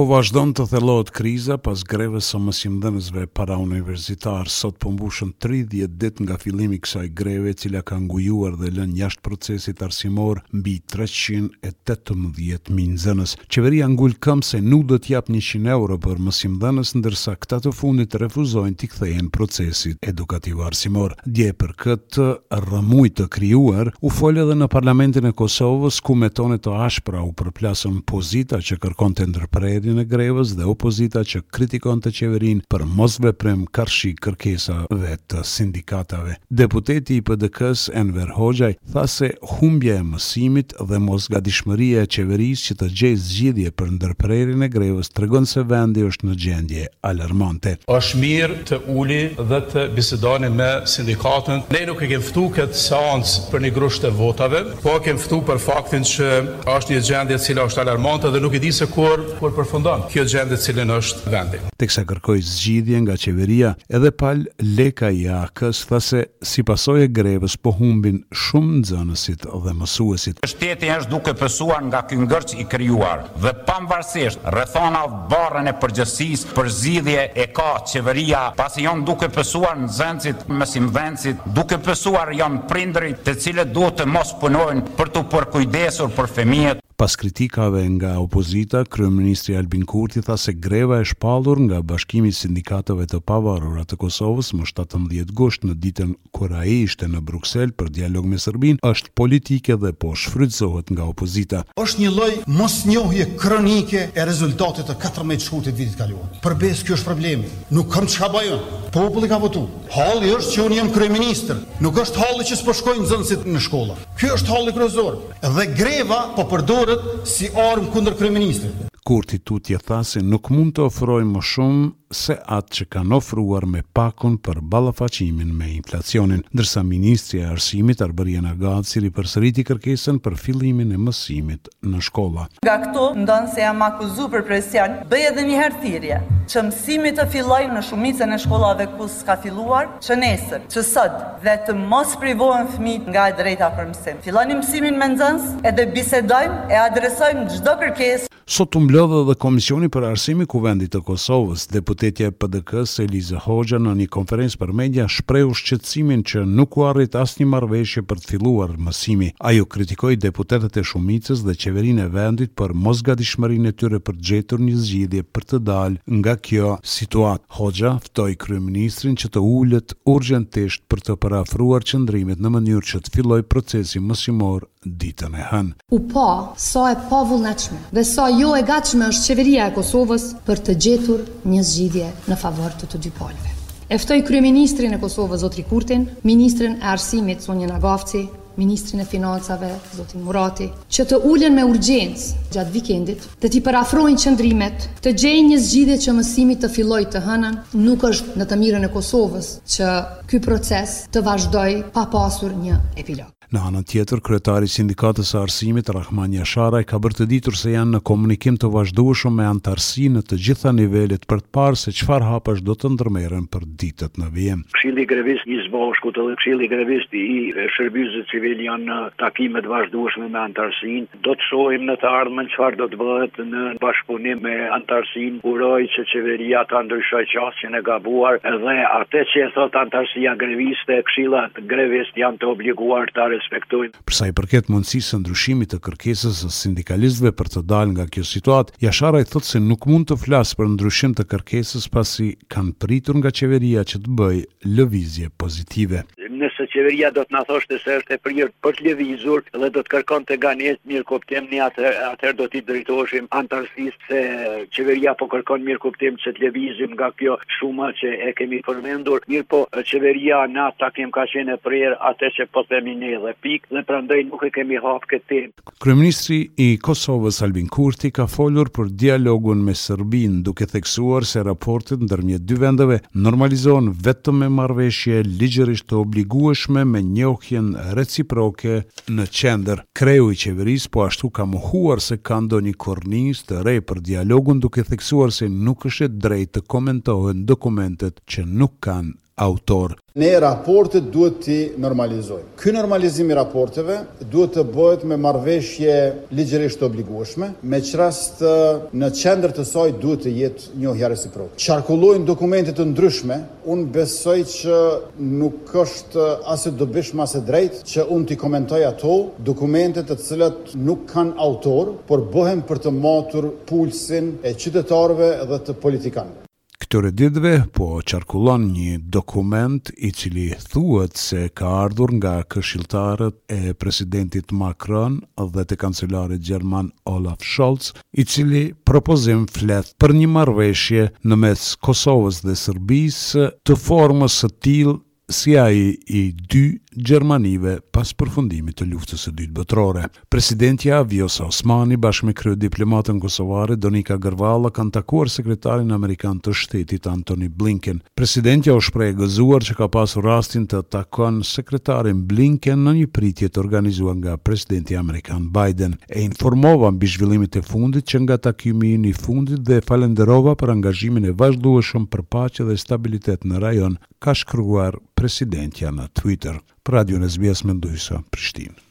Po vazhdon të thellohet kriza pas grevës së mësimdhënësve parauniversitarë. Sot po mbushën tridhjetë ditë nga fillimi i kësaj greve, e cila ka ngujuar dhe lënë jashtë procesit arsimor mbi treqind e tetëmbëdhjetë mijë nxënës. Qeveria ngul këmbë se nuk do të japë njëqind euro për mësimdhënës ndërsa këta të fundit refuzojnë t'i kthehen procesit edukativ-arsimor. Dje për këtë rrëmujë të krijuar u fol edhe në Parlamentin e Kosovës ku me tone të ashpra u përplasën pozita që kërkonte ndërprerjen e grevës dhe opozita që kritikonte qeverinë për mosveprim karshi kërkesave të sindikatave. Deputeti i PDK-së Enver Hoxhaj tha se humbja e mësimit dhe mosgatishmëria e qeverisë që të gjejë zgjidhje për ndërprerjen e grevës tregon se vendi është në gjendje alarmante. Është mirë të uli dhe të bisedoni me sindikatën. Ne nuk e kemi ftu këtë seancë për një grusht të votave, po e kemi ftu për faktin që është një gjendje e cila është alarmante dhe nuk e di se kur kur përfundon kjo gjendje në të cilën është vendi. Teksa kërkoi zgjidhje nga qeveria, edhe Pal Lekaj i AAK-së tha se Si pasojë e grevës po humbin shumë nxënësit dhe mësuesit. Shteti është duke pësuar nga ky ngërç i krijuar dhe pamvarësisht rrethanave barrën e përgjegjësisë për zgjidhje e ka qeveria pasi janë duke pësuar nxënësit mësimdhënësit duke pësuar janë prindërit të cilët duhet të mos punojnë për t'u përkujdesur për fëmijët Pas kritikave nga opozita, kryeministri Albin Kurti tha se greva e shpallur nga Bashkimi i Sindikatave të Pavarura të Kosovës më shtatëmbëdhjetë gusht në ditën kur ai ishte në Bruksel për dialog me Serbinë është politike dhe po shfrytëzohet nga opozita. Është një lloj mosnjohje kronike e rezultatit të katërmbëdhjetë shkurtit vitit kaluar. Për besë ky është problemi. Nuk kam çka bëj unë. Populli ka votu. Halli është që unë jam kryeministër. Nuk është halli që s'po shkojnë nxënësit në shkolla. Ky është halli kryesor. Dhe greva po përdoret si armë kundër kryeministrit. Kurti tutje tha se nuk mund të ofrojë më shumë se atë që kanë ofruar me pakun për ballafaqimin me inflacionin, ndërsa ministrja e Arsimit, Arbërie Nagavci ripërsëriti kërkesën për fillimin e mësimit në shkolla. Nga këtu, ndonëse jam akuzu për presion, bëj edhe një herë thirrje, që mësimi të fillojë në shumicën e shkollave ku s'ka filluar, Që nesër, që sot, dhe të mos privohen fëmijtë nga e drejta për mësim. Filloni mësimin me nxënës, edhe bisedojmë e adresojmë çdo kërkesë. Sot u mblodh edhe Komisioni për Arsim i Kuvendit të Kosovës. Deputetja e PDK-së, Eliza Hoxha, në një konferencë për media, shprehu shqetësimin që nuk u arrit asnjë marrëveshje për të filluar mësimi. Ajo kritikoi deputetët e shumicës dhe qeverinë e vendit për mosgatishmërinë e tyre për të gjetur një zgjidhje për të dalë nga kjo situatë. Hoxha ftoi kryeministrin që të ulet urgjentisht për të përafruar qëndrimet në mënyrë që të fillojë procesi mësimor ditën e hënë. U pa sa e pavullnetshme dhe sa jo e gatshme është Qeveria e Kosovës për të gjetur një zgjidhje në favor të të dy palëve. E ftoj kryeministrin e Kosovës zotëri Kurtin, ministren e Arsimit zonjën Nagavci, Ministrin e Financave, zotin Murati, që të ulen me urgjencë gjatë vikendit dhe t'i përafrojnë qëndrimet, të gjejnë një zgjidhje që mësimi të fillojë të hënën. Nuk është në të mirën e Kosovës që ky proces të vazhdojë pa pasur një epilog. Në anën tjetër, kryetari i Sindikatës së Arsimit, Rrahman Jasharaj, ka bërë të ditur se janë në komunikim të vazhdueshëm me anëtarësi në të gjitha nivelet për të parë se çfarë hapash do të ndërmerren për ditët në vijim. Këshilli Grevist i SBASHK-ut dhe Këshilli Grevist i Shërbimit Civil janë në takime të vazhdueshme me anëtarësinë. Do të shohim në të ardhmen çfarë do të bëhet në bashkëpunim me anëtarësinë. Uroj që qeveria ta ndryshojë qasjen e gabuar dhe atë që e thotë anëtarësia greviste, këshillat grevist janë të obliguar ta respektojnë. Për sa i përket mundësisë së ndryshimit të kërkesës së sindikalistëve për të dalë nga kjo situatë, Jasharaj thotë se nuk mund të flasë për ndryshim të kërkesës pasi kanë pritur nga qeveria që të bëjë lëvizje pozitive. Nëse qeveria do të na thoshte se është e prirë për të lëvizur dhe do të kërkonte nga ne mirëkuptim, ne atëherë do t'i drejtoheshim anëtarësisë. se qeveria po kërkon mirëkuptim që të lëvizim nga kjo shuma që e kemi përmendur, mirëpo qeveria në takim ka qenë e prerë atë që po themi ne dhe pikë dhe prandaj nuk e kemi hapë këtë temë. Kryeministri i Kosovës Albin Kurti ka folur për dialogun me Serbinë, duke theksuar se raportet ndërmjet dy vendeve normalizohen vetëm me marrëveshje ligjërisht të obligueshme me njohjen reciproke në qendër. Kreu i qeverisë po ashtu ka mohuar se ka ndonjë kornizë të re për dialogun duke theksuar se nuk është e drejtë të komentohen dokumentet që nuk kanë autor. Ne raportet duhet t'i normalizojmë. Ky normalizim i raporteve duhet të bëhet me marrëveshje ligjërisht të obligueshme, me ç'rast në qendër të saj duhet të jetë njohja reciproke. Qarkullojnë dokumente të ndryshme Unë besoj që nuk është as e dobishme as e drejtë që unë t'i komentoj ato dokumente të cilat nuk kanë autor, por bëhen për të matur pulsin e qytetarëve dhe të politikanëve. Këtyre ditëve po qarkullon një dokument i cili thuhet se ka ardhur nga këshilltarët e presidentit Macron dhe të kancelarit gjerman Olaf Scholz i cili propozim flet për një marrëveshje në mes Kosovës dhe Serbisë të formës së tillë si ai i dy Gjermanive pas përfundimit të Luftës së Dytë Botërore. Presidentja Vjosa Osmani bashkë me kryediplomaten kosovare Donika Gërvalla kanë takuar sekretarin amerikan të Shtetit Antony Blinken. Presidentja u shpreh e gëzuar që ka pasur rastin të takon sekretarin Blinken në një pritje të organizuar nga presidenti amerikan Biden. E informova mbi zhvillimet e fundit që nga takimi ynë i fundit dhe e falënderova për angazhimin e vazhdueshëm për paqe dhe stabilitet në rajon, ka shkruar presidentja në Twitter. Për Radion SBS Mendu Hysa, Prishtinë.